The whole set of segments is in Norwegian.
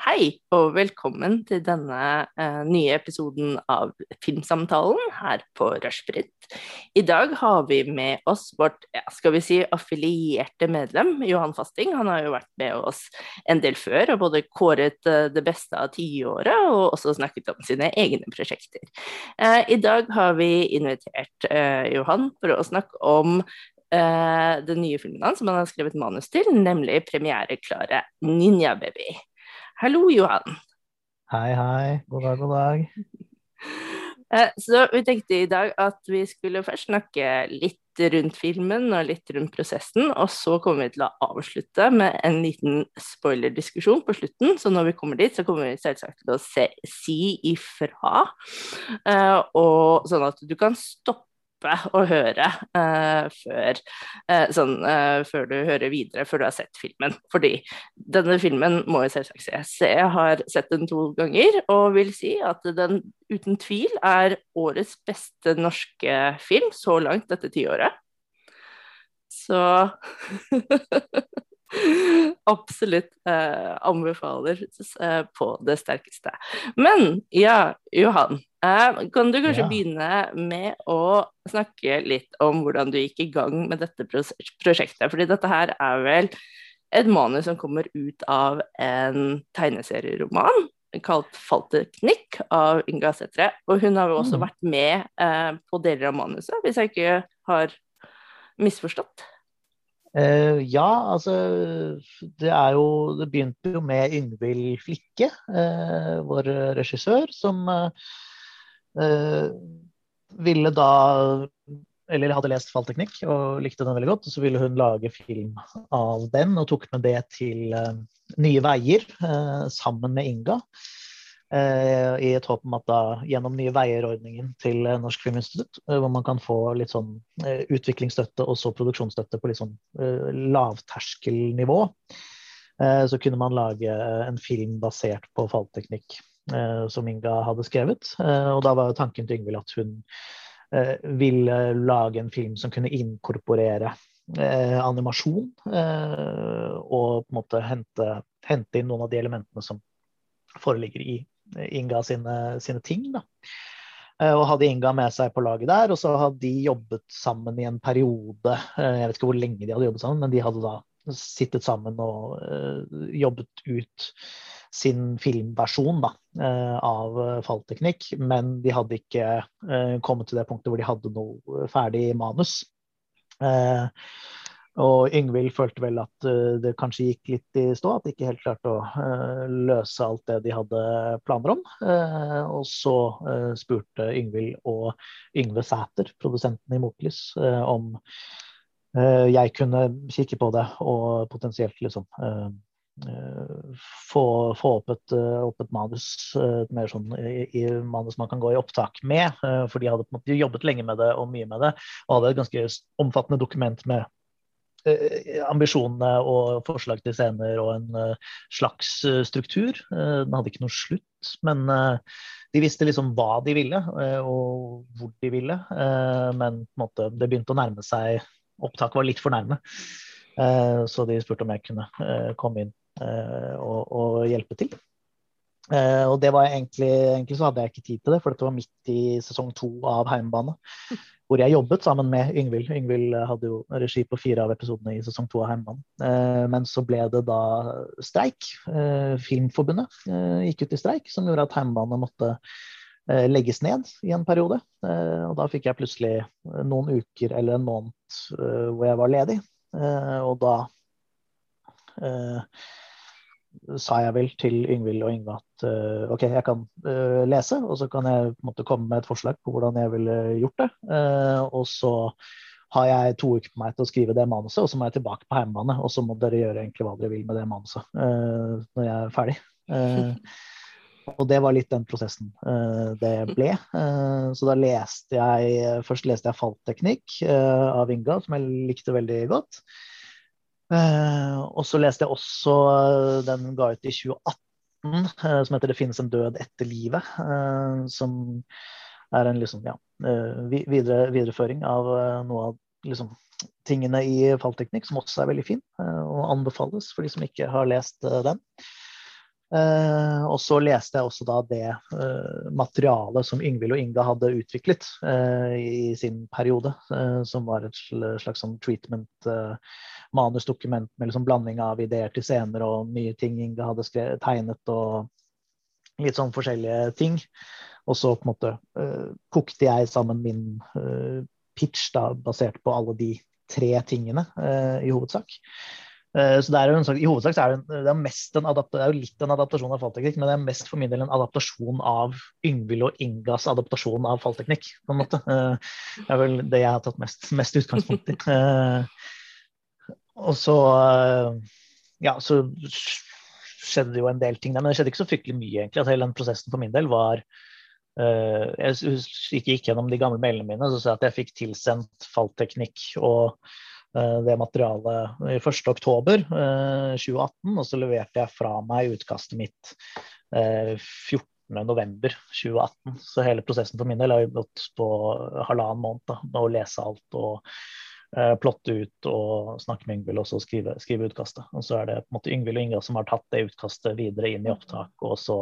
hei, og velkommen til denne uh, nye episoden av Filmsamtalen her på Rushbrit. I dag har vi med oss vårt ja, skal vi si, affilierte medlem, Johan Fasting. Han har jo vært med oss en del før og både kåret uh, det beste av tiåret og også snakket om sine egne prosjekter. I dag har vi invitert Johan for å snakke om uh, den nye filmen hans som han har skrevet manus til, nemlig premiereklare Ninja Baby. Hallo, Johan. Hei, hei. God dag, god dag. Uh, så vi tenkte i dag at vi skulle først snakke litt rundt filmen og litt rundt prosessen, og så kommer vi til å avslutte med en liten spoilerdiskusjon på slutten. Så når vi kommer dit, så kommer vi selvsagt til å se, si ifra, uh, og sånn at du kan stoppe stoppe å høre uh, før, uh, sånn, uh, før du hører videre, før du har sett filmen. Fordi denne filmen må jo selvsagt ses. Jeg har sett den to ganger og vil si at den uten tvil er årets beste norske film så langt dette tiåret. Så Absolutt eh, anbefaler eh, på det sterkeste. Men ja, Johan. Eh, kan du kanskje ja. begynne med å snakke litt om hvordan du gikk i gang med dette prosjektet? Fordi dette her er vel et manus som kommer ut av en tegneserieroman kalt 'Falteknikk' av Inga Sætre. Og hun har jo også mm. vært med eh, på deler av manuset, hvis jeg ikke har misforstått? Uh, ja, altså det er jo Det begynte jo med Yngvild Flikke, uh, vår regissør, som uh, ville da Eller hadde lest fallteknikk og likte den veldig godt. Og så ville hun lage film av den, og tok med det til Nye Veier sammen med Inga. Eh, i et håp om at da gjennom Nye Veier-ordningen til eh, Norsk Filminstitutt, eh, hvor man kan få litt sånn utviklingsstøtte og så produksjonsstøtte på litt sånn lavterskelnivå, så kunne man lage en film basert på fallteknikk som Inga hadde skrevet. Og da var tanken til Yngvild at hun ville lage en film som kunne inkorporere animasjon, og på en måte hente, hente inn noen av de elementene som foreligger i Inga sine, sine ting. Da. Eh, og hadde Inga med seg på laget der, og så hadde de jobbet sammen i en periode. Eh, jeg vet ikke hvor lenge de hadde jobbet sammen, men de hadde da sittet sammen og jobbet ut sin filmversjon da, uh, av fallteknikk. Men de hadde ikke uh, kommet til det punktet hvor de hadde noe ferdig manus. Og Yngvild følte vel at det kanskje gikk litt i stå, at de ikke helt klarte å løse alt det de hadde planer om. Og så spurte Yngvild og Yngve Sæter, produsenten i Motlys, om jeg kunne kikke på det og potensielt liksom få, få, opp et, opp et manus, et mer sånn i, i, manus man kan gå i opptak med. For de hadde på en måte jobbet lenge med det og mye med det, og hadde et ganske omfattende dokument med Eh, ambisjonene og forslag til scener og en uh, slags struktur. Uh, den hadde ikke noe slutt, men de visste liksom hva de ville og hvor de ville. men måte, det begynte å nærme seg Opptaket var litt for nærme. så de spurte om jeg kunne komme inn og, og, hjelpe til. og det var egentlig, egentlig så hadde jeg ikke tid til det, for dette var midt i sesong to av Heimbane hvor jeg jobbet sammen med Yngvild. Yngvild hadde jo regi på fire av episodene i sesong to av Heimbane. Eh, men så ble det da streik. Eh, Filmforbundet eh, gikk ut i streik, som gjorde at Heimbane måtte legges ned i en periode. Og da fikk jeg plutselig noen uker eller en måned hvor jeg var ledig. Og da sa jeg vel til Yngvild og Yngve at uh, OK, jeg kan uh, lese, og så kan jeg måte komme med et forslag på hvordan jeg ville gjort det. Uh, og så har jeg to uker på meg til å skrive det manuset, og så må jeg tilbake på hjemmebane. Og så må dere gjøre egentlig hva dere vil med det manuset når jeg er ferdig. og det var litt den prosessen det ble. så da leste jeg Først leste jeg fallteknikk av Inga, som jeg likte veldig godt. Eh, og så leste jeg også den den ga ut i 2018, eh, som heter 'Det finnes en død etter livet'. som er en liksom, ja, videre, videreføring av noe av liksom, tingene i fallteknikk, som også er veldig fin og anbefales for de som ikke har lest den. Uh, og så leste jeg også da det uh, materialet som Yngvild og Inga hadde utviklet uh, i sin periode, som var et slags sånn treatment manusdokument med liksom blanding av ideer til scener og nye ting Inga hadde skrevet, tegnet og litt sånn forskjellige ting. Og så på en måte kokte jeg sammen min pitch da, basert på alle de tre tingene i hovedsak. Eh, så det er jo en, I hovedsak så er det, det, er en det er jo litt en adaptasjon av fallteknikk, men det er mest for min del en adaptasjon av Yngvild og Ingas adaptasjon av fallteknikk. på en måte. Eh, det er vel det jeg har tatt mest, mest utgangspunkt i. Eh, og så ja, så skjedde det jo en del ting der, men det skjedde ikke så fryktelig mye, egentlig. At hele den prosessen for min del var Jeg gikk gjennom de gamle mailene mine så at jeg fikk tilsendt fallteknikk og det materialet i 1.10.2018, eh, og så leverte jeg fra meg utkastet mitt 14.11.2018. Eh, så hele prosessen for min del har gått på halvannen måned da, med å lese alt og plotte ut og snakke med Yngvild og så skrive, skrive, utkastet. Og så er det på en måte Yngvild og Inga som har tatt det utkastet videre inn i opptak, og så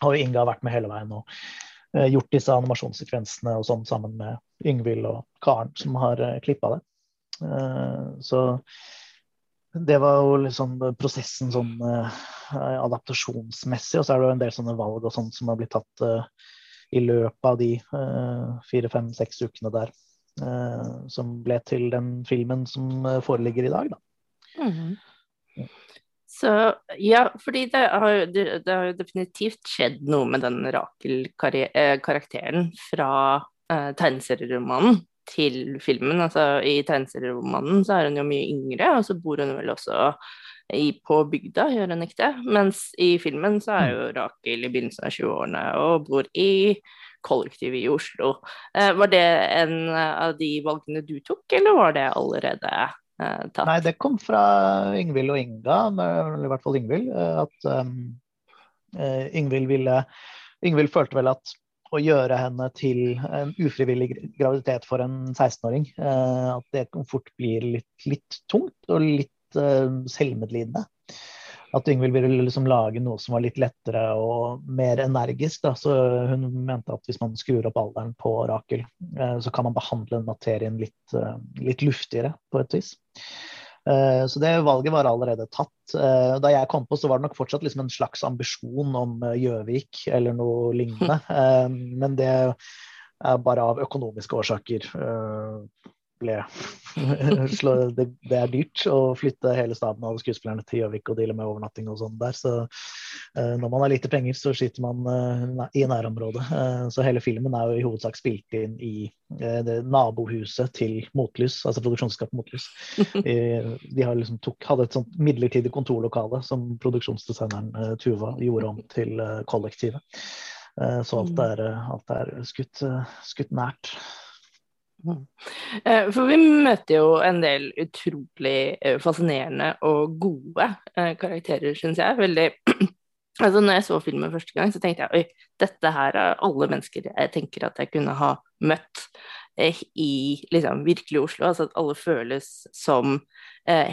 har jo Inga vært med hele veien og gjort disse animasjonssekvensene og sånn sammen med Yngvild og Karen som har klippa det. Eh, så det var jo liksom prosessen sånn uh, adaptasjonsmessig. Og så er det jo en del sånne valg og sånt som har blitt tatt i løpet av de fire, fem, seks ukene der. som ble til den filmen som foreligger i dag, da. Mm. Så ja, fordi det har, det, det har, jo definitivt skjedd noe med den Rakel-karakteren fra eh, tegneserieromanen til filmen. Altså, I tegneserieromanen så er hun jo mye yngre, og så bor hun vel også i, på bygda, gjør hun ikke det? Mens i filmen så er jo Rakel i begynnelsen av 20-årene og bor i kollektivet i Oslo. Eh, var det en av de valgene du tok, eller var det allerede eh, tatt? Nei, det kom fra Yngvild og Inga, i hvert fall Yngvild, eh, at um, Yngvild ville Yngvild følte vel at å gjøre henne til en ufrivillig graviditet for en 16-åring. Eh, at det fort blir litt, litt tungt og litt uh, selvmedlidende. At Yngvild ville liksom lage noe som var litt lettere og mer energisk. Da. Så hun mente at hvis man skrur opp alderen på Rakel, uh, så kan man behandle den materien litt, litt luftigere på et vis. Eh, så det valget var allerede tatt. Eh, da jeg kom på, så var det nok fortsatt liksom en slags ambisjon om eh, Gjøvik eller noe lignende. Men det er bare av økonomiske årsaker ble det, det, er dyrt å flytte hele staben av skuespillerne til Gjøvik og deale med overnatting og sånn der. Så uh, når man har lite penger, så sitter man uh, i nærområdet. Uh, så hele filmen er jo i hovedsak spilt inn i det nabohuset til Motlys, altså produksjonsskapet Motlys. de liksom tok, hadde et sånt midlertidig kontorlokale som produksjonsdesigneren Tuva gjorde om til kollektivet. Så alt mm. er, alt er skutt, skutt nært. Eh, for vi møter jo en del utrolig eh, fascinerende og gode eh, karakterer, syns jeg. Veldig Altså når jeg så filmen første gang, så tenkte jeg oi, dette her er alle mennesker jeg tenker at jeg kunne ha møtt i liksom virkelig Oslo. Altså at alle føles som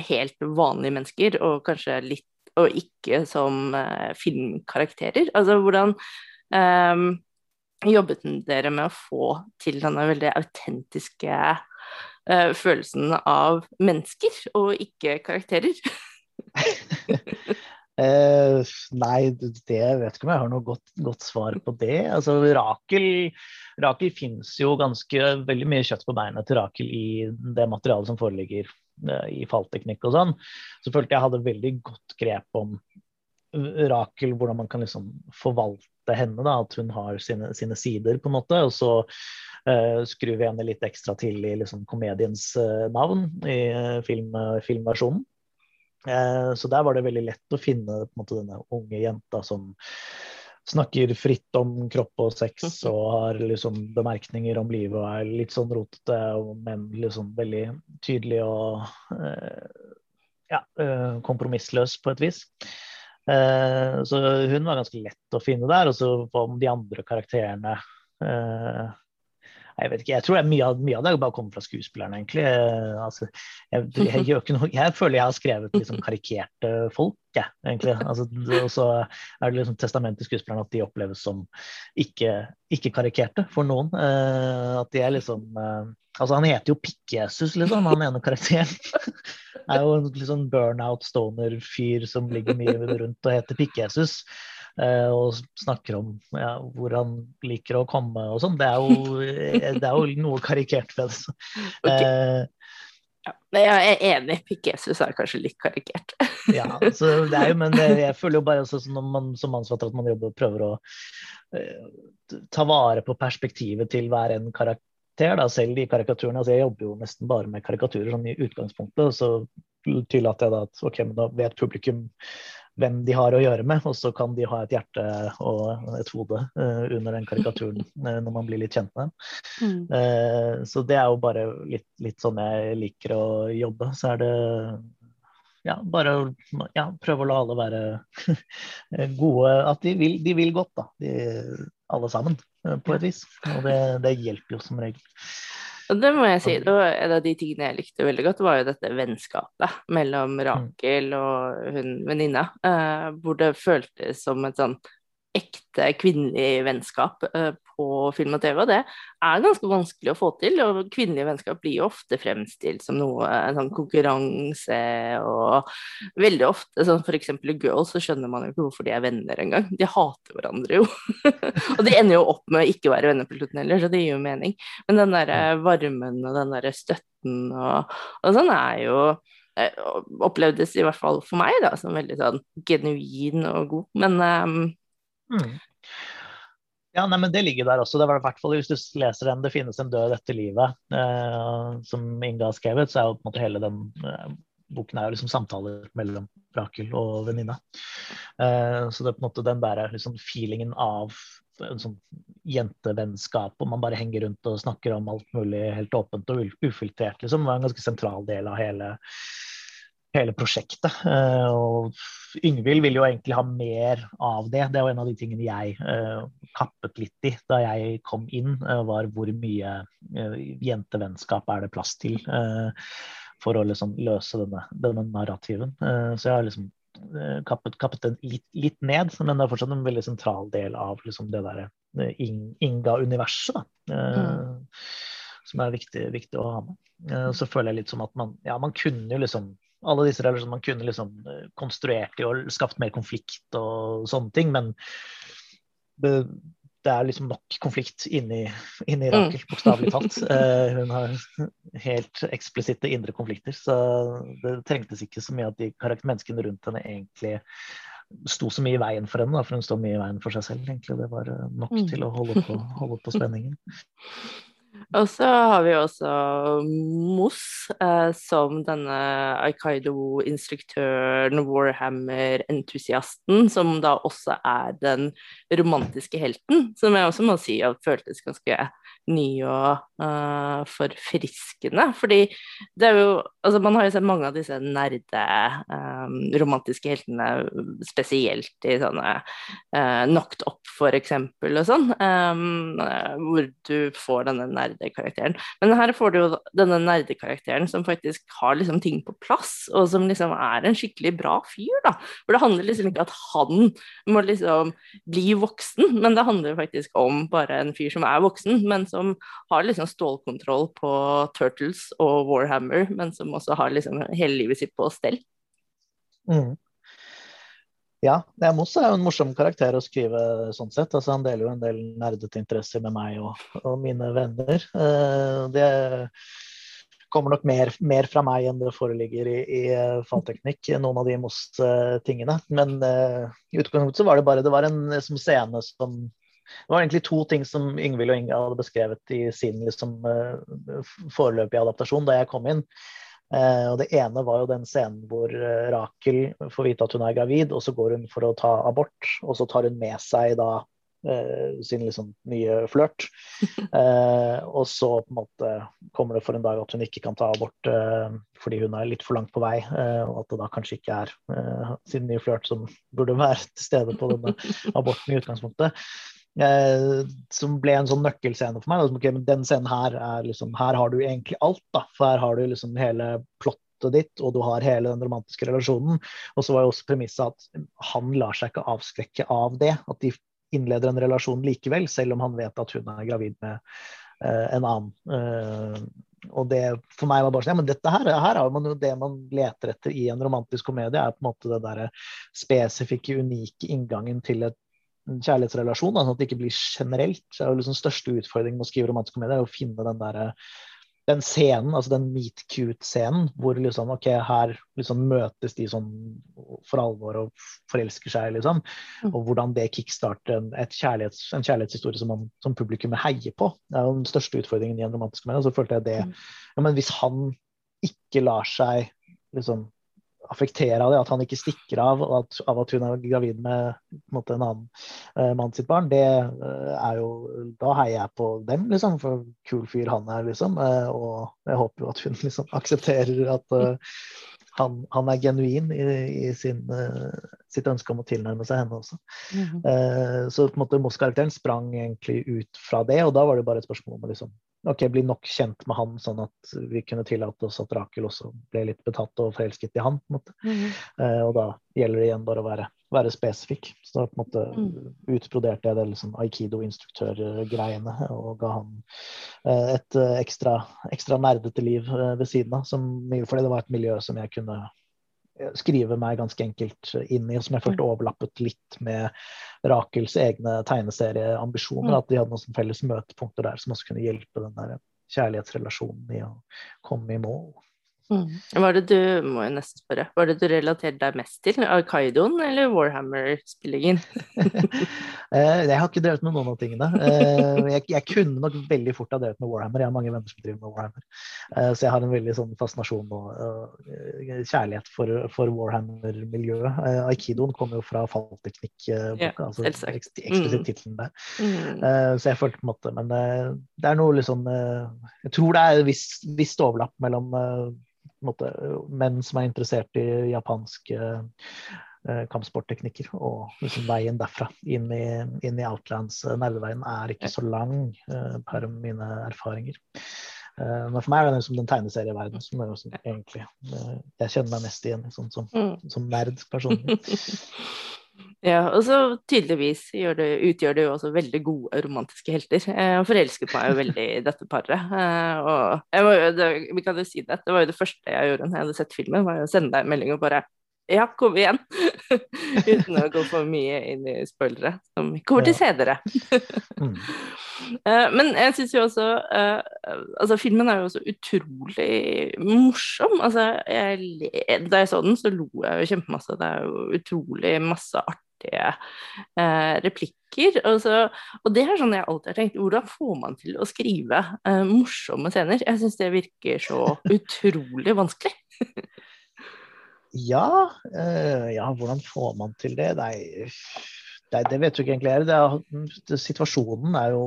helt vanlige mennesker, og kanskje litt Og ikke som filmkarakterer. Altså hvordan um, jobbet dere med å få til denne veldig autentiske uh, følelsen av mennesker, og ikke karakterer? uh, nei, det vet ikke om jeg har noe godt, godt svar på det. Altså, Rakel, Rakel fins jo ganske veldig mye kjøtt på beinet til Rakel i det materialet som foreligger uh, i fallteknikk og sånn. Så følte jeg hadde veldig godt grep om Rakel, hvordan man kan liksom forvalte henne, da, at hun har sine, sine, sider, på en måte. Og så uh, skrur vi henne litt ekstra til i liksom, komediens uh, navn i uh, film, filmversjonen. så der var det veldig lett å finne måte, denne unge jenta som snakker fritt om kropp og sex og har liksom bemerkninger om livet og er litt sånn rotete, men liksom veldig tydelig og ja, kompromissløs på et vis. Eh, så hun var ganske lett å finne der. Og så om de andre karakterene eh, Jeg vet ikke, jeg tror det er mye mye av det bare kommer fra skuespillerne, egentlig. Altså, jeg, jeg, jeg, jeg, føler jeg har skrevet liksom karikerte folk, jeg, egentlig. Altså, og så er det liksom testamentet til skuespillerne at de oppleves som ikke, ikke for noen. Uh, at de er liksom uh, Altså, han heter jo Pikk-Jesus, liksom, han ene karakteren. er jo en liksom burnout stoner-fyr som ligger mye rundt og heter Pikk-Jesus. Eh, og snakker om ja, hvor han liker å komme og sånn. Det, det, er jo noe karikert ved det. Okay. Eh, ja, jeg er enig. Pikk-Jesus er kanskje litt karikert. ja, så det jo, men jeg føler jo bare også, når man som mannsfatter at man jobber prøver å uh, ta vare på perspektivet til hver en karakter. Da, selv de karikaturene. altså Jeg jobber jo nesten bare med karikaturer sånn i utgangspunktet. Så tillater jeg da at ok, men da vet publikum hvem de har å gjøre med, og så kan de ha et hjerte og et hode uh, under den karikaturen uh, når man blir litt kjent med dem. Mm. Uh, så det er jo bare litt, litt, sånn jeg liker å jobbe. Så er det ja, bare ja, prøve å la alle være gode At de vil, de vil godt, da. De, alle sammen, på et vis. Og det, det hjelper jo som regel. Det må jeg si. Det var en av de tingene jeg likte veldig godt, var jo dette vennskapet mellom mm. Rakel og hun venninna. Uh, hvor det føltes som et sånn ekte kvinnelig vennskap uh, på film og TV, og det er ganske vanskelig å få til. Og kvinnelige vennskap blir jo ofte fremstilt som noe en sånn konkurranse, og veldig ofte, sånn f.eks. i Girls, så skjønner man jo ikke hvorfor de er venner engang. De hater hverandre jo. og de ender jo opp med å ikke være venner på slutten heller, så det gir jo mening. Men den derre varmen og den derre støtten og, og sånn er jo eh, opplevdes i hvert fall for meg da, som veldig sånn genuin og god. Men um, mm. Ja, nei, men Det ligger der også. Det var i hvert fall Hvis du leser den 'Det finnes en død etter livet', eh, som Inga har skrevet, så er jo på en måte hele den eh, boken er jo liksom samtaler mellom Rakel og venninna. Eh, så det er på en måte den der liksom feelingen av en sånn jentevennskap, og man bare henger rundt og snakker om alt mulig helt åpent og ufiltrert, liksom, var en ganske sentral del av hele hele prosjektet. Uh, og Yngvild vil jo egentlig ha mer av det. Det var en av de tingene jeg uh, kappet litt i da jeg kom inn, uh, var hvor mye jentevennskap er det plass til for å liksom løse denne, denne narrativen. så jeg har liksom kappet, kappet den litt, litt, ned, men det er fortsatt en veldig sentral del av liksom det derre Inga-universet. Mm. Som er viktig, viktig, å ha med. så føler jeg litt som at man, ja, man kunne jo liksom alle disse relasjonene man kunne liksom eh, konstruert i og skapt mer konflikt og sånne ting, men det, det er liksom nok konflikt inni, inni mm. Rakel, mm. bokstavelig talt. Uh, hun har helt eksplisitte indre konflikter, så det trengtes ikke så mye at de menneskene rundt henne egentlig sto så mye i veien for henne, da, for hun står mye i veien for seg selv. egentlig. Det var eh, nok mm. til å holde på, holde på spenningen. Og så har vi også Moss, eh, som denne Aikaido-instruktøren, Warhammer-entusiasten, som da også er den romantiske helten, som jeg også må si at føltes ganske ny og uh, forfriskende. Fordi det er jo Altså, man har jo sett mange av disse nerde um, romantiske heltene, spesielt i sånne uh, Knocked Up, for eksempel, og sånn, um, hvor du får denne nerdekarakteren. Men her får du jo denne nerdekarakteren som faktisk har liksom ting på plass, og som liksom er en skikkelig bra fyr, da. For det handler liksom ikke at han må liksom bli voksen, men det handler faktisk om bare en fyr som er voksen, men som har liksom stålkontroll på Turtles og Warhammer, men som også har liksom hele livet sitt på stell. Mm. Ja, Moss er jo en morsom karakter å skrive sånn sett. Altså, han deler jo en del nerdete interesser med meg og, og mine venner. Uh, det kommer nok mer, mer, fra meg enn det foreligger i, i uh, fallteknikk, noen av de Moss-tingene. Uh, Men uh, i utgangspunktet så var det bare det var en som scene som det var egentlig to ting som Yngvild og Inge hadde beskrevet i sin liksom, uh, foreløpige adaptasjon da jeg kom inn. Uh, og Det ene var jo den scenen hvor uh, Rakel får vite at hun er gravid, og så går hun for å ta abort. Og så tar hun med seg da sin liksom nye flørt. og så på en måte kommer det for en dag at hun ikke kan ta abort fordi hun er litt for langt på vei, og at det da kanskje ikke er sin nye flørt som burde være til stede på denne aborten i utgangspunktet. Eh, som ble en sånn nøkkelscene for meg. Liksom, Okay, den scenen her er liksom Her har du egentlig alt, da. For her har du liksom hele plottet ditt, og du har hele den romantiske relasjonen. Og så var jo også premisset at han lar seg ikke avskrekke av det. At de innleder en relasjon likevel, selv om han vet at hun er gravid med uh, en annen. Uh, og det for meg var bare sånn ja, men dette her, her man jo det man leter etter i en romantisk komedie, er på en måte det derre spesifikke, unike inngangen til et kjærlighetsrelasjon, sånn at det ikke blir generelt. Det er jo liksom største utfordringen med å skrive romantisk komedie er å finne den der, den scenen, altså den meet cute-scenen, hvor liksom OK, her liksom møtes de sånn for alvor og forelsker seg, liksom. Mm. Og hvordan det kickstarter en, kjærlighets, en kjærlighetshistorie som, man, som publikum heier på. Det er jo den største utfordringen i en romantisk komedie. Så følte jeg det mm. ja, Men hvis han ikke lar seg liksom affektere av det, at han ikke stikker av at, av at hun er gravid med en, måte, en annen uh, mann sitt barn, det uh, er jo Da heier jeg på dem, liksom, for kul fyr han er, liksom. Uh, og jeg håper jo at hun liksom aksepterer at han, han, er genuin i, i sin, sitt ønske om å tilnærme seg henne også. Mm -hmm. så på en måte Moss-karakteren sprang egentlig ut fra det, og da var det bare et spørsmål om å liksom ok, bli nok kjent med han, sånn at vi kunne tillate oss at Rakel også ble litt betatt og forelsket i han. på en måte. Mm. Eh, og da gjelder det igjen bare å være, være spesifikk. Så da på en måte mm. utbroderte jeg det liksom aikido-instruktørgreiene og ga han eh, et eh, ekstra, ekstra nerdete liv eh, ved siden av. Som, fordi det var et miljø som jeg kunne skrive meg ganske enkelt inn i, som jeg følte mm. overlappet litt med Rakels egne tegneserieambisjoner. Mm. At de hadde noen felles møtepunkter der som også kunne hjelpe den der kjærlighetsrelasjonen i å komme i mål. Mm. Hva det du må jeg nesten spørre, hva er det du relaterer deg mest til? Arkaidoen eller Warhammer-spillingen? Eh, jeg har ikke drevet med noen av tingene. Eh, jeg, jeg, kunne nok veldig fort ha drevet med Warhammer. Jeg har mange venner som driver med Warhammer. Eh, så jeg har en veldig sånn fascinasjon og kjærlighet for, for Warhammer-miljøet. Aikidoen kommer jo fra fallteknikk-boka, ja, altså eksplisitt mm. tittelen der. Mm. Så jeg følte på en måte Men det er noe liksom Jeg tror det er et visst overlapp mellom måte, menn som er interessert i japanske eh, kampsportteknikker. Og liksom veien derfra inn i, inn i Outlands, eh, nerveveien, er ikke så lang eh, per mine erfaringer. Men for meg er det liksom den tegneserieverdenen som, er, egentlig uh, jeg kjenner meg mest igjen i, sånn som, mm. som nerd personlig. Ja, og så tydeligvis det, utgjør det jo også veldig gode romantiske helter. Jeg forelsket meg jo veldig i dette paret. Eh, og jo, det, vi kan jo si det, det var jo det første jeg gjorde når jeg hadde sett filmen, var jo å sende deg en melding og bare ja, kom igjen. Uten å gå for mye inn i spoilere, som kommer til senere. se dere! men jeg syns jo også uh, Altså, filmen er jo også utrolig morsom. Altså, jeg, da jeg så den, så lo jeg jo kjempemasse. Det er jo utrolig masse artige eh, replikker. Og, så, og, det er sånn jeg alltid har tenkt. Hvordan får man til å skrive eh, morsomme scener? Jeg syns det virker så utrolig vanskelig. ja, ja, hvordan får man til det? Nei det, det vet du ikke egentlig. Det er, situasjonen er jo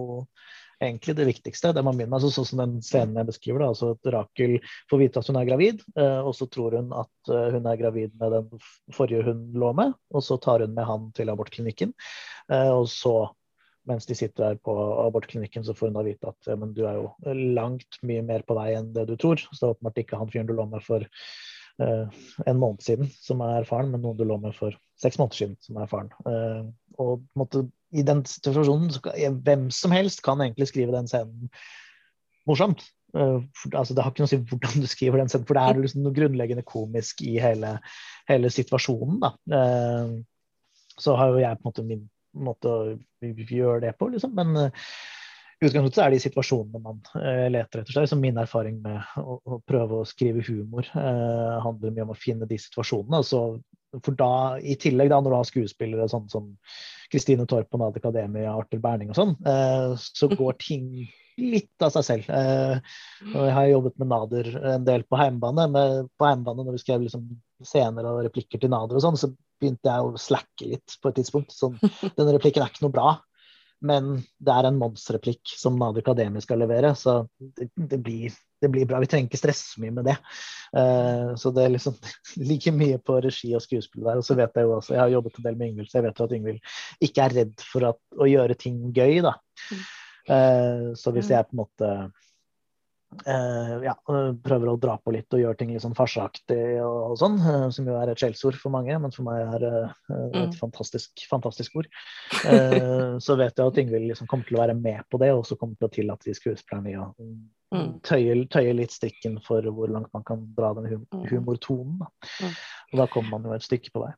egentlig det viktigste. det man begynner med, altså, Sånn som den scenen jeg beskriver. Da, altså at Rakel får vite at hun er gravid, eh, og så tror hun at eh, hun er gravid med den forrige hun lå med. Og så tar hun med han til abortklinikken. Eh, og så, mens de sitter der på abortklinikken, så får hun da vite at ja, men du er jo langt mye mer på vei enn det du tror. Så det er åpenbart ikke han fyren du lå med for uh, en måned siden som er faren, men noen du lå med for seks måneder siden som er faren. Uh, og måtte, i den situasjonen Hvem som helst kan egentlig skrive den scenen morsomt. For, altså, det har ikke noe å si hvordan du skriver den scenen, for det er liksom noe grunnleggende komisk i hele, hele situasjonen. Da. Uh, så har jo jeg på en måte min måte å gjøre det på, liksom. Men i utgangspunktet er det i situasjonene man uh, leter etter. Så min erfaring med å, å prøve å skrive humor uh, handler mye om å finne de situasjonene. Altså, for da, I tillegg, da, når du har skuespillere sånn som Kristine Torp og Nadia Akademia, Arthur Berning og sånn, uh, så går ting litt av seg selv. og jeg har jobbet med Nader en del på heimbane. Med, på heimbane når vi skrev liksom, scener og replikker til Nader og sånn, så begynte jeg å slacke litt på et tidspunkt. Sånn, denne replikken er ikke noe bra. Men det er en Mons-replikk som Nadia Akademi skal levere, så det, det, blir, det, blir, bra. Vi trenger ikke stresse mye med det. Uh, så det er liksom like mye på regi og skuespill der. Og så vet jeg jo også, jeg har jobbet en del med Yngvild, så jeg vet jo at Yngvild ikke er redd for at, å gjøre ting gøy, da. Uh, så hvis jeg på en måte ja, prøver å dra på litt og gjøre ting litt sånn farseaktig og, og, sånn, uh, som jo er et skjellsord for mange, men for meg er uh, et mm. fantastisk, fantastisk ord. så vet jeg at Ingvild liksom kommer til å være med på det, og så kommer til å tillate de skuespillerne i å mm. tøye, tøye, litt strikken for hvor langt man kan dra den mm. humortonen. Da. Og da kommer man jo et stykke på vei.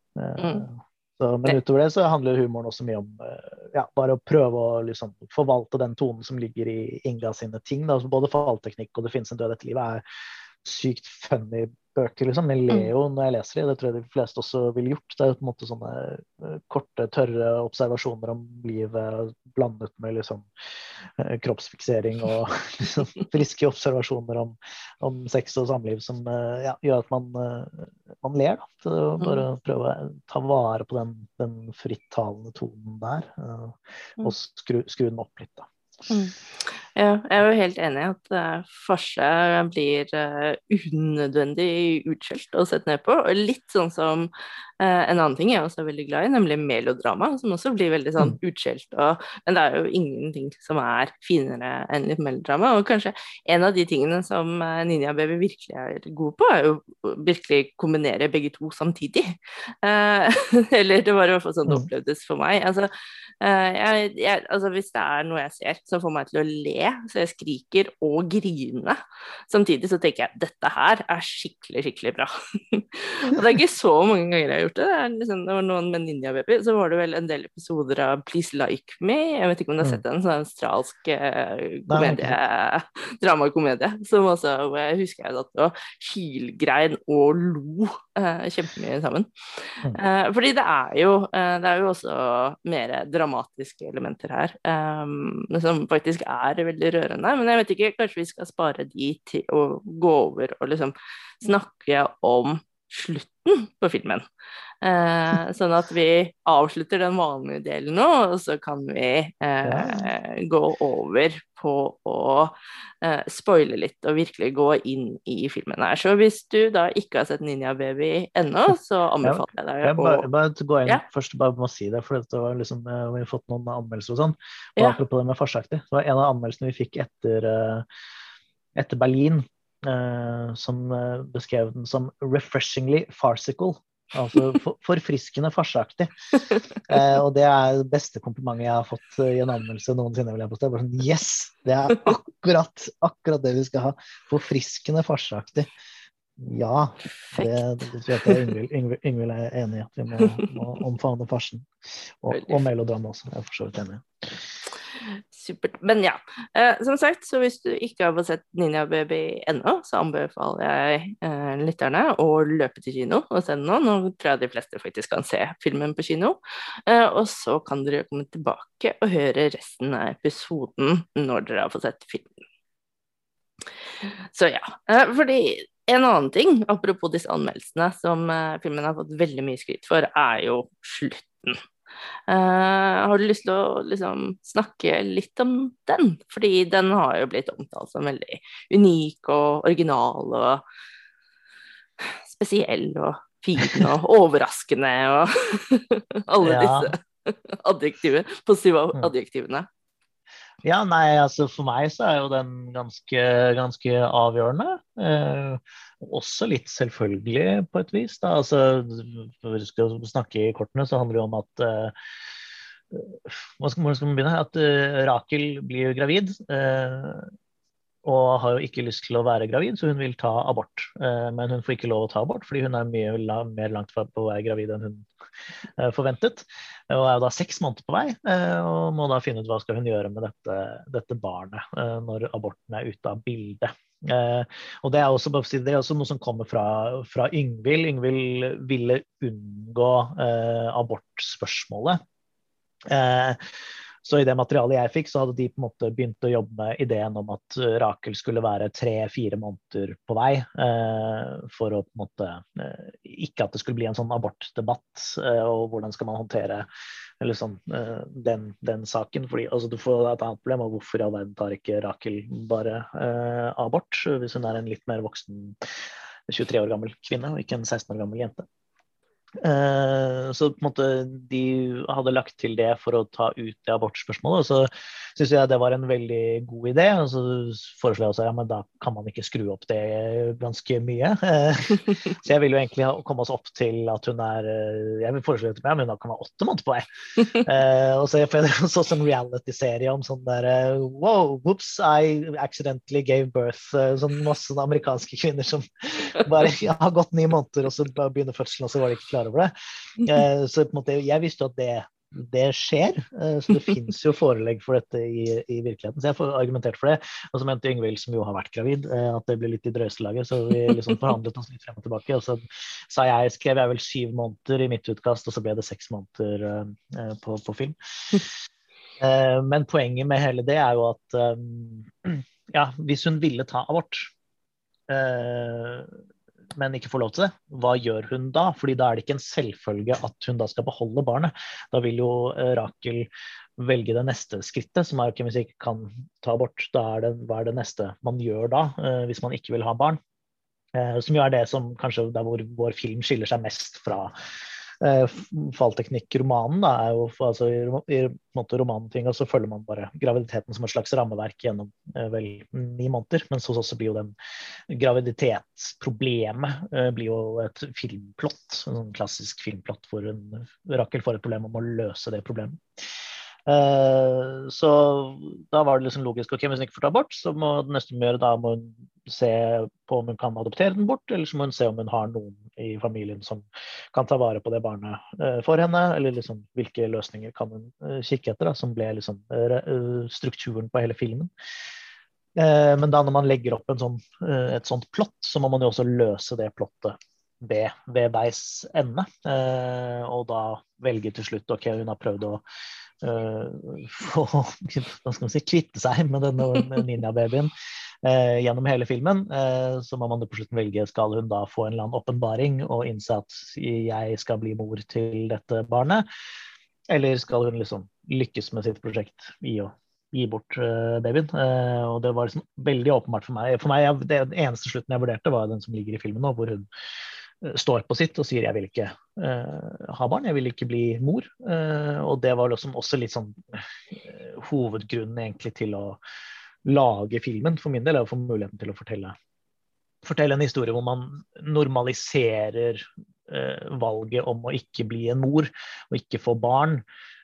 Så, men utover det så handler humoren også mye om eh, ja, bare å prøve å liksom, forvalte den tonen som ligger i Inga sine ting. Da. Både fallteknikk og Det finnes en død etter livet er sykt funny bøker, liksom. Jeg ler mm. jo når jeg leser dem, det tror jeg de fleste også ville gjort. Det er jo på en måte sånne eh, korte, tørre observasjoner om livet blandet med liksom eh, kroppsfiksering og liksom friske observasjoner om, om, sex og samliv som eh, ja, gjør at man, man ler. Da. Så bare mm. prøve å ta vare på den, den frittalende tonen der, og mm. skru, skru den opp litt. da. Mm. Ja, jeg er jo helt enig i at uh, farse blir uh, unødvendig utskjelt og sett ned på. Og litt sånn som uh, en annen ting jeg også er veldig glad i, nemlig melodrama, som også blir veldig sånn mm. utskjelt. Og, men det er jo ingenting som er finere enn litt melodrama. Og kanskje en av de tingene som Ninja Baby virkelig er god på, er jo virkelig kombinere begge to samtidig. eller det var i hvert fall sånn det mm. opplevdes for meg. Altså, jeg, jeg, altså, hvis det er noe jeg ser som får meg til å le så jeg skriker og griner. Samtidig så tenker jeg dette her er skikkelig, skikkelig bra. og det er ikke så mange ganger jeg har gjort det. Det, liksom, det var noen med Ninja Baby, så var det vel en del episoder av Please Like Me. Jeg vet ikke om du har mm. sett den, sånn australsk eh, komedie, dramakomedie. Som også, hvor jeg husker jeg satt og hylgrein og lo eh, kjempemye sammen. Mm. Eh, fordi det er jo eh, det er jo også mer dramatiske elementer her, eh, som faktisk er veldig veldig rørende. Men jeg vet ikke, kanskje vi skal spare de til å gå over og liksom snakke om slutten på filmen. Eh, sånn at vi avslutter den vanlige delen nå, og så kan vi eh, gå over på å eh, spoile litt og virkelig gå inn i filmen her. Så hvis du da ikke har sett Ninja Baby ennå, så anbefaler jeg deg å bare, bare gå inn ja? først bare må si det, for dette var liksom, eh, vi har fått noen anmeldelser og sånn. Og ja. apropos det med farsaktig, det var en av anmeldelsene vi fikk etter, eh, etter Berlin. Uh, som beskrev den som 'refreshingly farcical'. Altså for, forfriskende farseaktig. Eh, og det er det beste komplimentet jeg har fått i en anmeldelse noensinne. vil jeg påstå. Bare sånn, yes! Det er akkurat, akkurat det vi skal ha. Forfriskende farseaktig. Ja, det, det, det jeg Yngvild er enig i. At vi må, må omfavne farsen. Og, og melodrama også. Jeg er for så vidt enig. Supert. Men ja, eh, som sagt, så hvis du ikke har fått sett Ninja Baby ennå, så anbefaler jeg eh, lytterne å løpe til kino og se den nå. Nå tror jeg de fleste faktisk kan se filmen på kino. Eh, og så kan dere komme tilbake og høre resten av episoden når dere har fått sett filmen. Så ja, eh, fordi en annen ting, apropos disse anmeldelsene, som eh, filmen har fått veldig mye skryt for, er jo slutten. Uh, har du lyst til å liksom, snakke litt om den? Fordi den har jo blitt omtalt som veldig unik og original og spesiell og fin og overraskende og alle ja. disse adjektivene, positive mm. adjektivene. Ja, nei, altså for meg så er jo den ganske, ganske avgjørende. Eh, også litt selvfølgelig på et vis. Da. Altså, for vi skal snakke i kortene, så handler det om at eh, Hvor skal, skal man begynne? At eh, Rakel blir gravid. Eh, og har jo ikke lyst til å være gravid, så hun vil ta abort. Eh, men hun får ikke lov å ta abort fordi hun er mye mer langt på være gravid enn hun forventet. Og er jo da seks måneder på vei, eh, og må da finne ut hva skal hun gjøre med dette, dette barnet når aborten er ute av bildet. og det er, også, det er også, noe som kommer fra, fra Yngvild. Yngvild ville unngå abortspørsmålet. Så i det materialet jeg fikk, så hadde de på en måte begynt å jobbe med ideen om at Rakel skulle være tre-fire måneder på vei. Eh, for å på en måte eh, Ikke at det skulle bli en sånn abortdebatt, eh, og hvordan skal man håndtere sånn, eh, den, den, saken. Fordi altså, du får et annet problem, og hvorfor i all verden tar ikke Rakel bare eh, abort hvis hun er en litt mer voksen 23 år gammel kvinne, og ikke en 16 år gammel jente. Eh, så på en måte de hadde lagt til det for å ta ut det abortspørsmålet. Og så syns jeg det var en veldig god idé. Og så foreslår jeg også ja, men da kan man ikke skru opp det ganske mye. Eh, så jeg vil jo egentlig komme oss opp til at hun er eh, Jeg vil foreslå at hun kan være åtte måneder på vei. Og så jeg så en reality-serie om sånn der Wow, whoops, I accidentally gave birth. Sånn masse amerikanske kvinner som bare har gått ni måneder, og så begynner fødselen, og så var de ikke klare klar over det. Eh, så på en måte, jeg visste jo at det, det skjer. Eh, så det fins jo forelegg for dette i, i, virkeligheten. Så jeg får argumentert for det. Og så mente Yngvild, som jo har vært gravid, eh, at det ble litt i drøselaget. Så vi liksom forhandlet oss litt frem og tilbake. Og så sa jeg, skrev jeg vel syv måneder i mitt utkast, og så ble det seks måneder på, på film. Men poenget med hele det er jo at ja, hvis hun ville ta abort men ikke får lov til det, hva gjør hun da? Fordi da er det ikke en selvfølge at hun da skal beholde barnet. Da vil jo eh, Rakel velge det neste skrittet, som er ok, hvis jeg ikke kan ta abort, da er det, hva er det neste man gjør da, eh, hvis man ikke vil ha barn? Eh, som jo er det som kanskje der hvor vår film skiller seg mest fra fallteknikk-romanen er jo altså, I, i måte romantinga så følger man bare graviditeten som et slags rammeverk gjennom eh, vel ni måneder. Mens hos oss blir jo den graviditetsproblemet eh, blir jo et filmplott. En sånn klassisk filmplott hvor en Rakel får et problem om å løse det problemet. Uh, så da var det liksom logisk ok, hvis hun ikke får ta abort, så må det neste hun gjøre, da må hun se på om hun kan adoptere den bort, eller så må hun se om hun har noen i familien som kan ta vare på det barnet uh, for henne, eller liksom hvilke løsninger kan hun uh, kikke etter, da, som ble liksom strukturen på hele filmen. men da når man legger opp sånn, et sånt plott, så må man jo også løse det plottet ved, ved veis ende. og da velge til slutt ok, hun har prøvd å få man si, kvitte seg med denne ninjababyen eh, gjennom hele filmen. eh, så må man på slutten velge skal hun da få en eller annen åpenbaring og innse at jeg skal bli mor til dette barnet, eller skal hun liksom lykkes med sitt prosjekt i å gi bort eh, babyen. Uh, og det var liksom veldig åpenbart for meg. For meg, jeg, det eneste slutten jeg vurderte, var den som ligger i filmen nå, hvor hun Eh, står på sitt og sier jeg vil ikke uh, ha barn, jeg vil ikke bli mor. Uh, og det var liksom også litt sånn uh, hovedgrunnen egentlig til å lage filmen, for min del, er å få muligheten til å fortelle, fortelle en historie hvor man normaliserer valget om å ikke bli en mor og ikke få barn.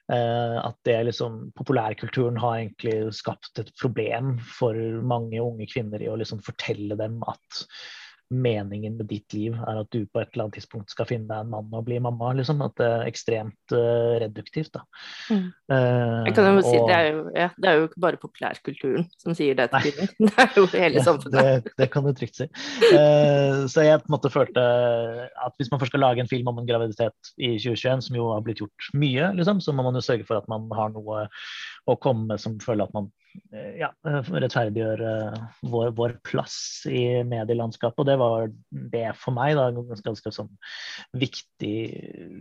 at det liksom, Populærkulturen har egentlig skapt et problem for mange unge kvinner i å liksom fortelle dem at meningen med ditt liv er at du på et eller annet tidspunkt skal finne deg en mann og bli mamma. liksom, At det er ekstremt uh, reduktivt. da. Mm. Uh, jeg kan jo si, det, er jo, ja, det er jo ikke bare populærkulturen som sier det til kvinner, det er jo hele samfunnet. det, det, kan du trygt si. Uh, så jeg på en måte følte at hvis man først skal lage en film om en graviditet i 2021, som jo har blitt gjort mye, liksom, så må man jo sørge for at man har noe å komme som føler at man ja, rettferdiggjør vår, vår, plass i medielandskapet. Og det var det for meg da, ganske, ganske sånn viktig,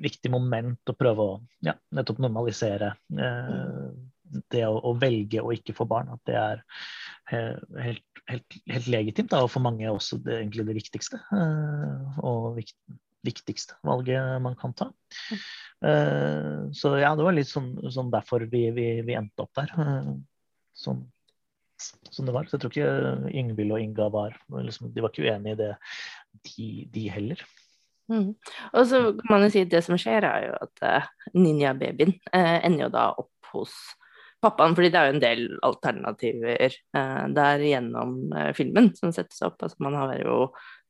viktig, moment å prøve å ja, nettopp normalisere eh, det å, å, velge å ikke få barn. At det er eh, helt, helt, helt legitimt, da, og for mange også det, egentlig det viktigste. Eh, og vikt, viktigste valget man kan ta. Eh, så ja, det var litt sånn, sånn derfor vi, vi, vi, endte opp der. Eh, sånn som det var. Så jeg tror ikke Yngvild og Inga var liksom, De var ikke uenige i det, de, de heller. Mm. Og så kan man jo si at det som skjer, er jo at uh, ninjababyen uh, ender jo da opp hos pappaen, fordi det er jo en del alternativer uh, der gjennom uh, filmen som settes opp. Altså man har jo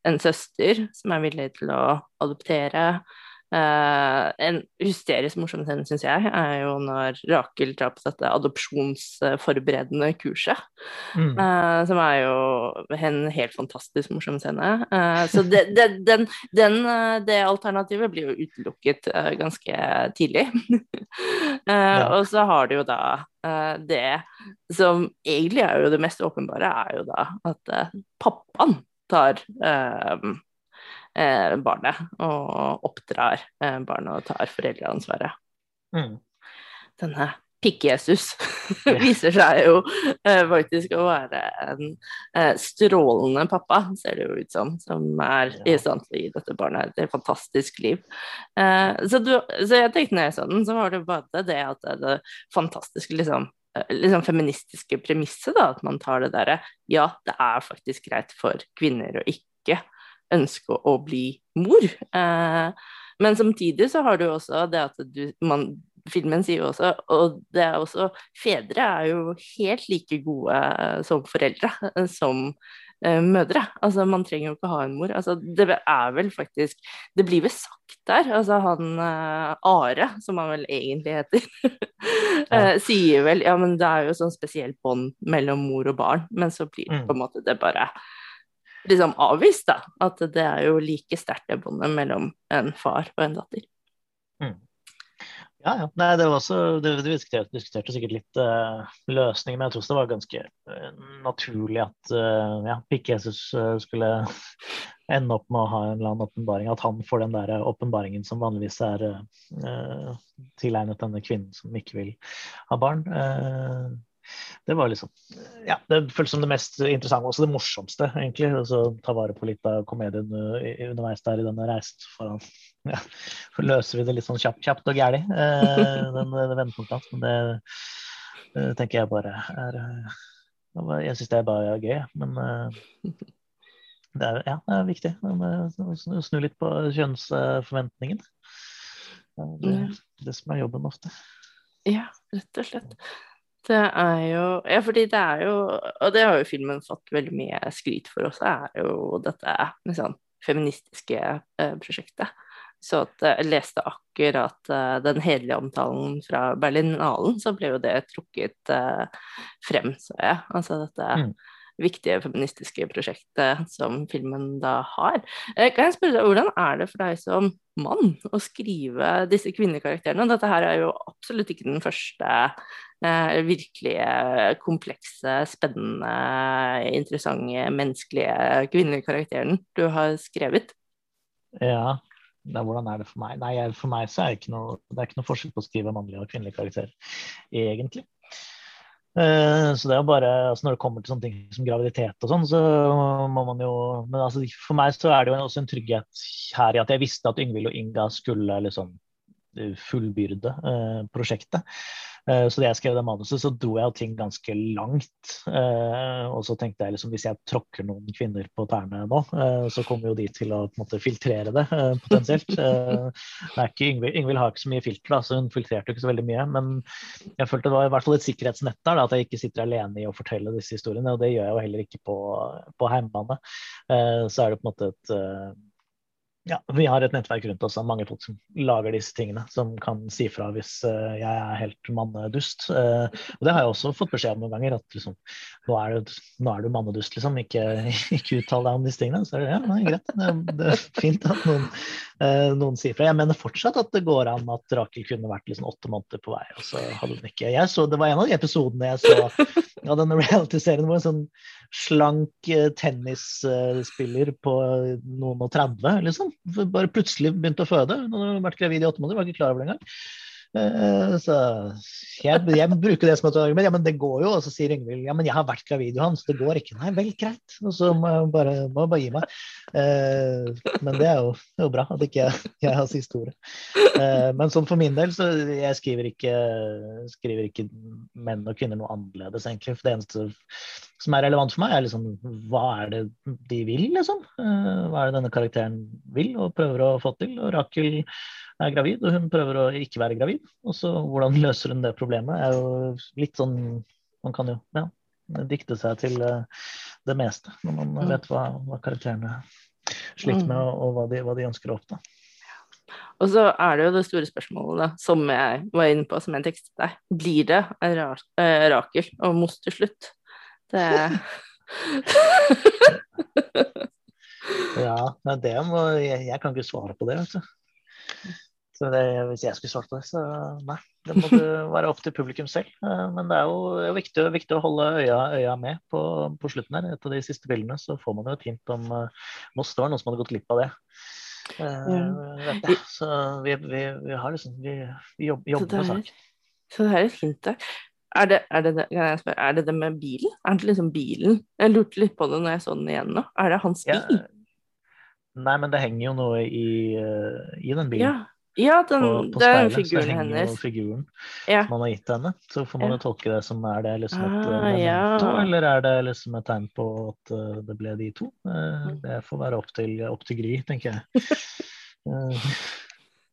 en søster som er villig til å adoptere Uh, en hysterisk morsom scene, syns jeg, er jo når Rakel drar på dette adopsjonsforberedende kurset. Mm. Uh, som er jo en helt fantastisk morsom scene. Uh, så det, det, den, den, det, alternativet blir jo utelukket ganske tidlig. ja. Og så har du jo da det som egentlig er jo det mest åpenbare, er jo da at pappaen tar eh, barnet og oppdrar eh, barnet og tar foreldreansvaret. Mm. Denne Pikk-Jesus viser seg jo eh, faktisk å være en strålende pappa, ser det jo ut som, som er i stand til å gi dette barnet et fantastisk liv. Eh, så, du, så, jeg tenkte når jeg så den, så var det bare det at det, det fantastiske liksom liksom feministiske premisset, da, at man tar det derre Ja, det er faktisk greit for kvinner å ikke ønske å bli mor. Eh, men samtidig så har du også det at du man, Filmen sier jo også, og det er også Fedre er jo helt like gode eh, som foreldre eh, som mødre. Altså, man trenger jo ikke ha en mor. Altså, det er vel faktisk Det blir vel sagt der. Altså, han uh, Are, som han vel egentlig heter, ja. sier vel Ja, men det er jo sånn spesielt bånd mellom mor og barn, men så blir det mm. på en måte det bare liksom avvist, da. At det er jo like sterkt det båndet mellom en far og en datter. Mm. Ja, ja. Nei, det var også, det, det diskuterte, diskuterte, sikkert litt uh, løsninger, men jeg tror det var ganske uh, naturlig at uh, ja, Pikk-Jesus uh, skulle ende opp med å ha en eller annen åpenbaring. At han får den der åpenbaringen som vanligvis er tilegnet denne kvinnen som ikke vil ha barn. Det var liksom Ja, det føltes som det mest interessante, også det morsomste, egentlig. Altså, ta vare på litt av komedien underveis der i denne reisen foran. Ja, så løser vi det litt sånn kjapt, kjapt og gæli, eh, den, den vendepunktet Men det, det, tenker jeg bare er eh, Jeg syns det er bare gøy, men eh, det er, ja, det er viktig. Snu litt på kjønnsforventningen. Det, det som er jobben ofte. Ja, rett og slett. Det er jo Ja, fordi det er jo Og det har jo filmen fått veldig mye skryt for også, er jo dette liksom, feministiske eh, prosjektet. Så at eh, jeg leste akkurat eh, den hederlige omtalen fra Berlinalen, så ble jo det trukket eh, frem, så jeg. Altså dette mm viktige feministiske prosjektet som filmen da har. Kan jeg spørre deg, Hvordan er det for deg som mann å skrive disse kvinnekarakterene? Dette her er jo absolutt ikke den første eh, virkelige komplekse, spennende, interessante, menneskelige kvinnekarakteren du har skrevet. Ja, er, hvordan er det for meg? Nei, For meg så er det ikke noe, det ikke noe forskjell på å skrive mannlig og kvinnelig karakter, egentlig. Eh, så det er bare, altså Når det kommer til sånne ting som graviditet og sånn, så må man jo Men altså, for meg så er det jo også en trygghet her i at jeg visste at Yngvild og Inga skulle liksom fullbyrde eh, prosjektet. Eh, så da jeg skrev det manuset, så dro jeg jo ting ganske langt. Eh, og så tenkte jeg liksom hvis jeg tråkker noen kvinner på tærne nå, eh, så kommer jo de til å måte filtrere det potensielt. Ingvild har ikke så mye filter, da, så hun filtrerte ikke så veldig mye. Men jeg følte det var i hvert fall et sikkerhetsnett der, da, at jeg ikke sitter alene i å fortelle disse historiene. Og det gjør jeg jo heller ikke på, på heimebane. Så er det på en måte et ja, vi har et nettverk rundt oss av mange folk som lager disse tingene. Som kan si fra hvis uh, jeg er helt mannedust. Uh, og det har jeg også fått beskjed om noen ganger. At liksom, nå, er du, nå er du mannedust, liksom. Ikke, ikke uttal deg om disse tingene. Så er det, ja, er greit. Det, det er fint at noen, noen, sier fra. Jeg mener fortsatt at det går an at Rakel kunne vært liksom åtte måneder på vei, og så hadde hun ikke jeg så, Det var en av de episodene jeg så av denne reality-serien hvor en sånn slank tennisspiller på noen og 30, liksom bare plutselig begynte å føde. Hun hadde vært gravid i åtte måneder, var ikke klar over det engang. Eh, så jeg, jeg, bruker det som et argument. Ja, men det går jo. Og så sier Yngvild ja, men jeg har vært gravid, Johan, så det går ikke. Nei, vel, greit. Og så må jeg bare, må bare gi meg. Eh, men det er jo, jo bra at ikke jeg, har siste ordet. Eh, men sånn for min del, så jeg skriver ikke, skriver ikke menn og kvinner noe annerledes, egentlig. For det eneste som er relevant for meg, er liksom hva er det de vil, liksom? Hva er det denne karakteren vil og prøver å få til? Og Rakel er gravid, og hun prøver å ikke være gravid. Og så hvordan løser hun det problemet, er jo litt sånn Man kan jo ja, dikte seg til uh, det meste når man mm. vet hva, hva karakterene sliter med, mm. og, hva, de, hva, de, ønsker å oppnå. Og så er det jo det store spørsmålet, da, som jeg var inne på, som jeg tekstet deg. Blir det eh, Rakel og Moss til slutt? Det Ja, det må jeg, jeg kan ikke svare på det, vet du. Så det, hvis jeg skulle svart på det, så nei. Det må du være opp til publikum selv. Eh, men det er jo viktig, viktig å holde øya, øya med på, på, slutten her. Et av de siste bildene så får man jo et hint om uh, Moss. Det var noen som hadde gått glipp av det. Uh, Så vi, vi, vi, har liksom Vi, vi jobber, jobber med saken. Så det er et hint der. Er det, er, det, spørre, er det, det med bilen? Er det liksom bilen? Jeg lurte litt på det når jeg så den igjen nå. Er det hans bil? Ja. Nei, men det henger jo noe i, i den bilen. Ja. Ja, den, på, på det er figuren hennes. Figuren ja. man har gitt henne. Så får man jo tolke det som er det liksom et ah, memento, ja. eller er det liksom et tegn på at uh, det ble de to? Uh, det får være opp til, opp til Gry, tenker jeg. Uh,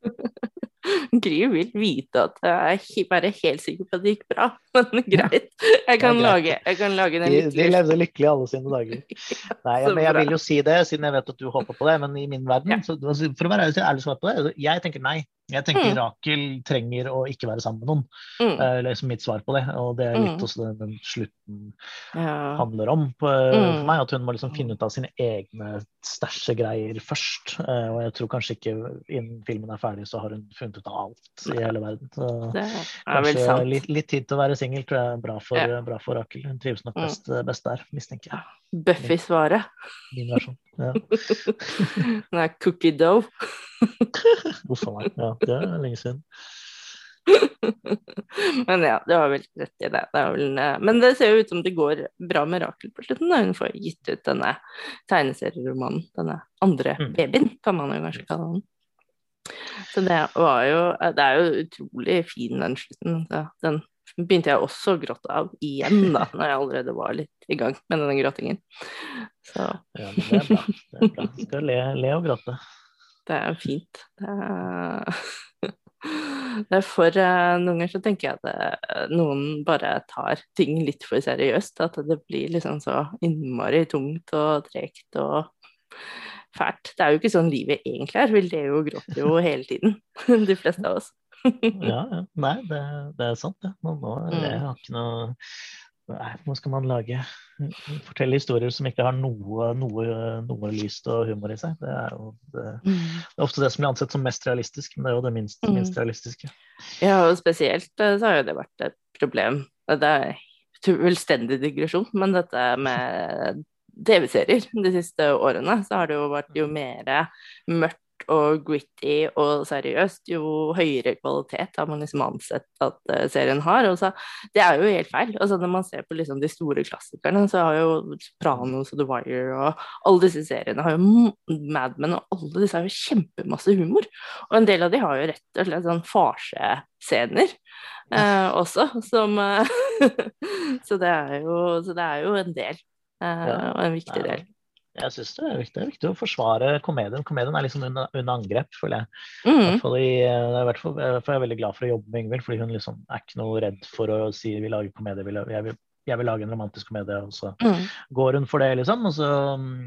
Gry vil vite at jeg er bare helt sikker på at det gikk bra. Men greit, jeg kan, lage, jeg kan lage den lykkelig. De, de levde lykkelig alle sine dager. Nei, men jeg vil jo si det, siden jeg vet at du håper på det. Men i min verden, så, for å være ærlig svar på det, jeg tenker nei. Jeg tenker mm. Rakel trenger å ikke være sammen med noen. Mm. er liksom mitt svar på det. Og det er litt mm. også den, slutten ja. handler om på, mm. for meg. At hun må liksom finne ut av sine egne stæsjegreier først. Uh, og jeg tror kanskje ikke innen filmen er ferdig, så har hun funnet ut av alt i hele verden. Så kanskje litt, litt, tid til å være singel tror jeg er bra for, ja. bra for Rakel. Hun trives nok mm. best, best der, mistenker jeg. Buffy-svaret. Min versjon. Ja. Er cookie dough. Uff a meg. Ja, det er lenge siden. Men ja, du har vel rett i det. det vel, men det ser jo ut som det går bra med Rakel på slutten. Da hun får gitt ut denne tegneserieromanen. Denne andre mm. babyen, kan man jo kanskje kalle den. Så det var jo Det er jo utrolig fin, den slutten. Den begynte jeg også å gråte av igjen, da, når jeg allerede var litt i gang med denne gråtingen. Så. Ja, men det er bra. Det er bra. Skal le, le og gråte. Det er fint. Det er, det er for uh, Noen ganger så tenker jeg at eh, noen bare tar ting litt for seriøst. At det blir liksom så innmari tungt og tregt og fælt. Det er jo ikke sånn livet egentlig er. Vi ler jo og gråter jo hele tiden, de fleste av oss. ja, ja. Nei, det, det, er sant, det. Ja. Nå, nå, jeg har ikke noe Nå skal man lage Fortelle historier som ikke har noe, noe, noe lyst og humor i seg. Det er jo det, mm. det er ofte det som blir ansett som mest realistisk, men det er jo det minst, mm. minst realistiske. Ja, og spesielt eh, så har jo det vært et problem. Det er fullstendig digresjon, men dette med TV-serier de siste årene, så har det jo vært jo mer mørkt og gritty og seriøst, jo høyere kvalitet har man liksom ansett at uh, serien har. Og så, det er jo helt feil. Altså, når man ser på liksom de store klassikerne, så har jo Sopranos og The Wire og alle disse seriene har jo Mad Men og alle disse har jo kjempemasse humor. Og en del av de har jo rett og slett sånn farsescener uh, også, som uh, så, det jo, så, det er jo, en del. og en viktig del. Jeg syns det, det, er viktig å forsvare komedien. Komedien er liksom under, under angrep, føler jeg. Mm. I hvert fall i, hvert fall, jeg er veldig glad for å jobbe med Ingvild, fordi hun liksom er ikke noe redd for å si vi lager komedie. Jeg vil, jeg vil lage en romantisk komedie, og så mm. går hun for det, liksom. Og så mm,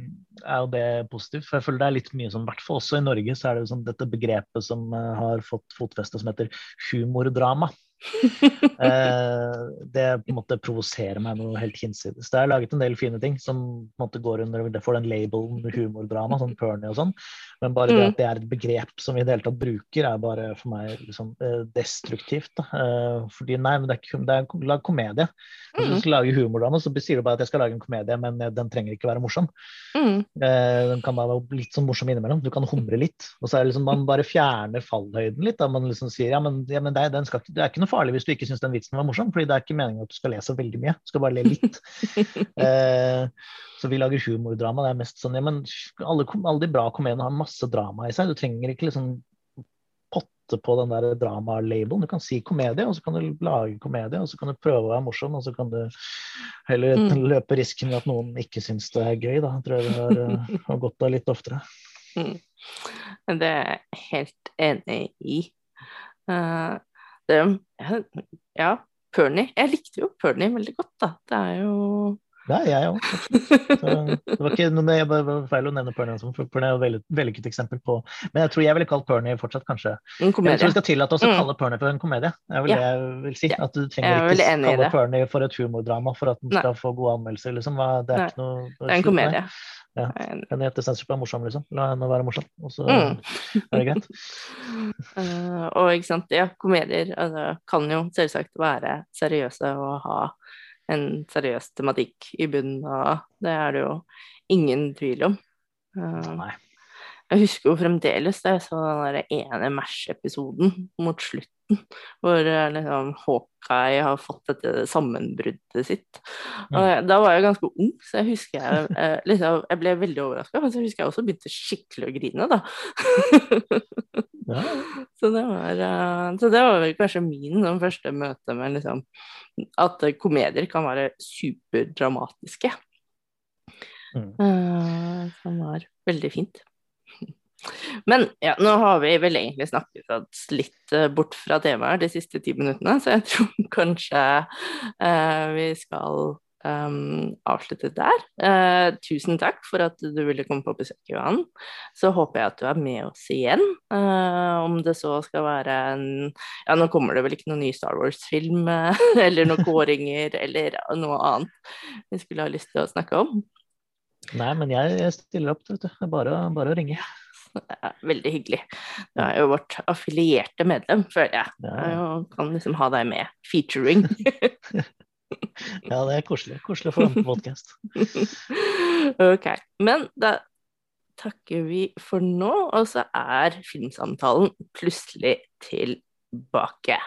er jo det positivt. For jeg føler det er litt mye som, i hvert fall også i Norge, så er det liksom dette begrepet som eh, har fått fotfeste, som heter humordrama. Eh, det på en måte provoserer meg noe helt hinsides. Det er laget en del fine ting som på en måte går under det får den labelen humordrama, sånn Pernie og sånn. Men bare det mm. at det er et begrep som vi i det hele tatt bruker, er bare for meg liksom eh, destruktivt. Da. Eh, fordi nei, men det er, ikke, det er lag komedie. Hvis du mm. skal lage humordrama, så sier du bare at jeg skal lage en komedie, men den trenger ikke være morsom. Mm. Den kan bare være litt sånn morsom innimellom. Du kan humre litt. Og så er det liksom man bare fjerner fallhøyden litt. Da man liksom sier ja, men, ja, men det, skal, det er ikke noe farlig hvis du ikke syns den vitsen var morsom, fordi det er ikke meningen at du skal le så veldig mye. Du skal bare le litt. eh, så vi lager humordrama. Det er mest sånn ja, men alle, alle de bra komediene har masse drama i seg. Du trenger ikke liksom potte på den der drama-labelen. Du kan si komedie, og så kan du lage komedie, og så kan du prøve å være morsom, og så kan du heller mm. løpe risken ved at noen ikke syns det er gøy. Da tror jeg vi har, uh, har godt av litt oftere. Mm. Det er jeg helt enig i. Uh, ja, Pernie. Jeg likte jo Pernie veldig godt, da. Det er jo Ja, jeg òg. Det var ikke noe med, var feil å nevne Pernie, for Pernie er jo et vellykket eksempel på Men jeg tror jeg ville kalt Pernie fortsatt kanskje En komedie. Jeg tror vi skal tillate oss å Mm. kalle Pernie for en komedie. Det er vel det jeg vil si. At du er trenger ikke kalle. Pernie for et humordrama for at den Nei. skal få gode anmeldelser, liksom. Det er Nei. ikke noe Det er en slutt med komedie. Ja. En Censorship er morsom, liksom. La henne være morsom, og så Mm. er det greit. uh, og ikke sant, ja, komedier altså, kan jo selvsagt være seriøse og ha en seriøs tematikk i bunnen, og det er det jo ingen tvil om. Uh, Nei. Jeg husker jo fremdeles jeg så den ene Mash-episoden mot slutten, hvor eh, liksom Hawkeye har fått dette sammenbruddet sitt. Og da var jeg ganske ung, så jeg husker jeg eh, liksom, Jeg ble veldig overraska, men så husker jeg også begynte skikkelig å grine, da. Ja. Så det var, eh, så det var vel kanskje min sånn, første møte med liksom, at komedier kan være superdramatiske. Mm. Som var veldig fint. Men ja, nå har vi vel egentlig snakket litt eh, bort fra temaet de siste ti minuttene, så jeg tror kanskje eh, vi skal um, avslutte der. Eh, tusen takk for at du ville komme på besøk, Johan. Så håper jeg at du er med oss igjen. eh, om det så skal være en Ja, nå kommer det vel ikke noen ny Star Wars-film, eh, eller noen kåringer, eller noe annet vi skulle ha lyst til å snakke om. Nei, men jeg, stiller opp, vet du. Bare, bare å ringe. Det er veldig hyggelig. Du er jo vårt affilierte medlem, føler jeg. Ja, kan liksom ha deg med. Featuring. ja det er koselig. Koselig å få være med på podkast. ok. Men da takker vi for nå, og så er filmsamtalen plutselig tilbake.